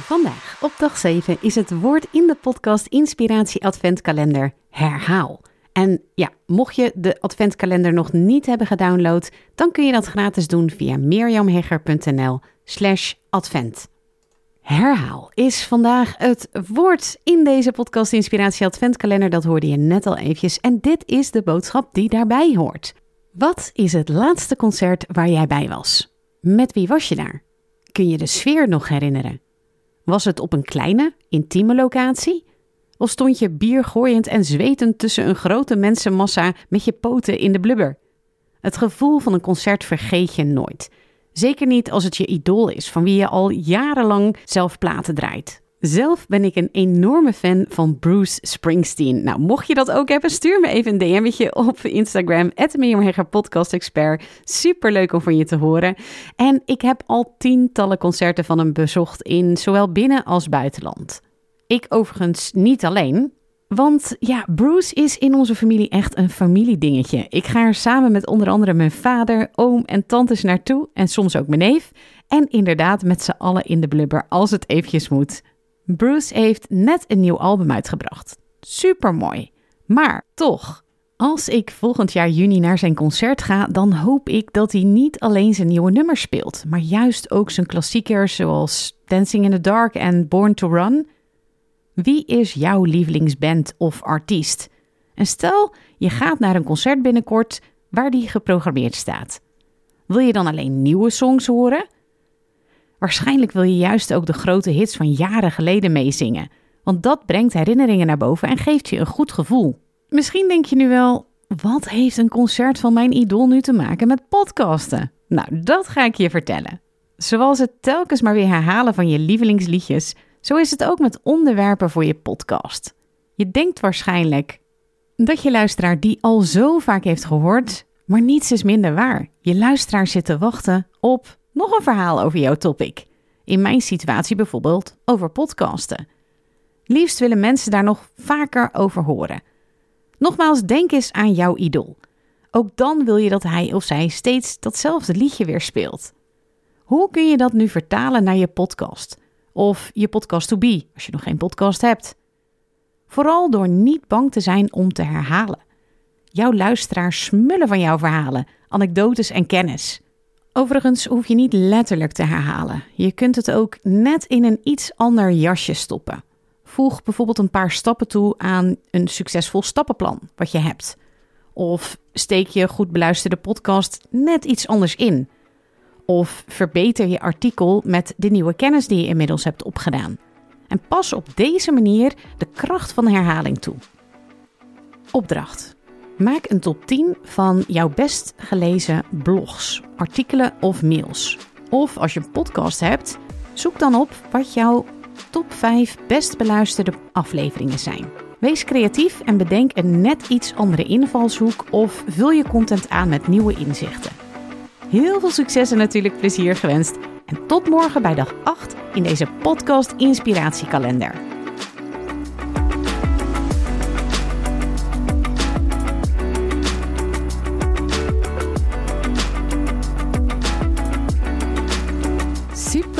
Vandaag, op dag 7, is het woord in de podcast Inspiratie Adventkalender herhaal. En ja, mocht je de adventkalender nog niet hebben gedownload, dan kun je dat gratis doen via mirjamhegger.nl slash advent. Herhaal is vandaag het woord in deze podcast Inspiratie Adventkalender. Dat hoorde je net al eventjes. En dit is de boodschap die daarbij hoort. Wat is het laatste concert waar jij bij was? Met wie was je daar? Kun je de sfeer nog herinneren? Was het op een kleine, intieme locatie? Of stond je bier gooiend en zwetend tussen een grote mensenmassa met je poten in de blubber? Het gevoel van een concert vergeet je nooit. Zeker niet als het je idool is, van wie je al jarenlang zelf platen draait. Zelf ben ik een enorme fan van Bruce Springsteen. Nou, mocht je dat ook hebben, stuur me even een DM'tje op Instagram, Mirjam Podcast Expert. Super leuk om van je te horen. En ik heb al tientallen concerten van hem bezocht in zowel binnen- als buitenland. Ik overigens niet alleen, want ja, Bruce is in onze familie echt een familiedingetje. Ik ga er samen met onder andere mijn vader, oom en tantes naartoe en soms ook mijn neef. En inderdaad met z'n allen in de blubber als het eventjes moet. Bruce heeft net een nieuw album uitgebracht. Super mooi. Maar toch, als ik volgend jaar juni naar zijn concert ga, dan hoop ik dat hij niet alleen zijn nieuwe nummers speelt, maar juist ook zijn klassiekers zoals Dancing in the Dark en Born to Run. Wie is jouw lievelingsband of artiest? En stel, je gaat naar een concert binnenkort waar die geprogrammeerd staat. Wil je dan alleen nieuwe songs horen? Waarschijnlijk wil je juist ook de grote hits van jaren geleden meezingen, want dat brengt herinneringen naar boven en geeft je een goed gevoel. Misschien denk je nu wel, wat heeft een concert van mijn idool nu te maken met podcasten? Nou, dat ga ik je vertellen. Zoals het telkens maar weer herhalen van je lievelingsliedjes, zo is het ook met onderwerpen voor je podcast. Je denkt waarschijnlijk dat je luisteraar die al zo vaak heeft gehoord, maar niets is minder waar. Je luisteraar zit te wachten op nog een verhaal over jouw topic. In mijn situatie bijvoorbeeld over podcasten. Liefst willen mensen daar nog vaker over horen. Nogmaals, denk eens aan jouw idool. Ook dan wil je dat hij of zij steeds datzelfde liedje weer speelt. Hoe kun je dat nu vertalen naar je podcast? Of je podcast to be, als je nog geen podcast hebt. Vooral door niet bang te zijn om te herhalen. Jouw luisteraars smullen van jouw verhalen, anekdotes en kennis. Overigens hoef je niet letterlijk te herhalen. Je kunt het ook net in een iets ander jasje stoppen. Voeg bijvoorbeeld een paar stappen toe aan een succesvol stappenplan wat je hebt. Of steek je goed beluisterde podcast net iets anders in. Of verbeter je artikel met de nieuwe kennis die je inmiddels hebt opgedaan. En pas op deze manier de kracht van herhaling toe. Opdracht. Maak een top 10 van jouw best gelezen blogs, artikelen of mails. Of als je een podcast hebt, zoek dan op wat jouw top 5 best beluisterde afleveringen zijn. Wees creatief en bedenk een net iets andere invalshoek of vul je content aan met nieuwe inzichten. Heel veel succes en natuurlijk plezier gewenst. En tot morgen bij dag 8 in deze podcast Inspiratiekalender.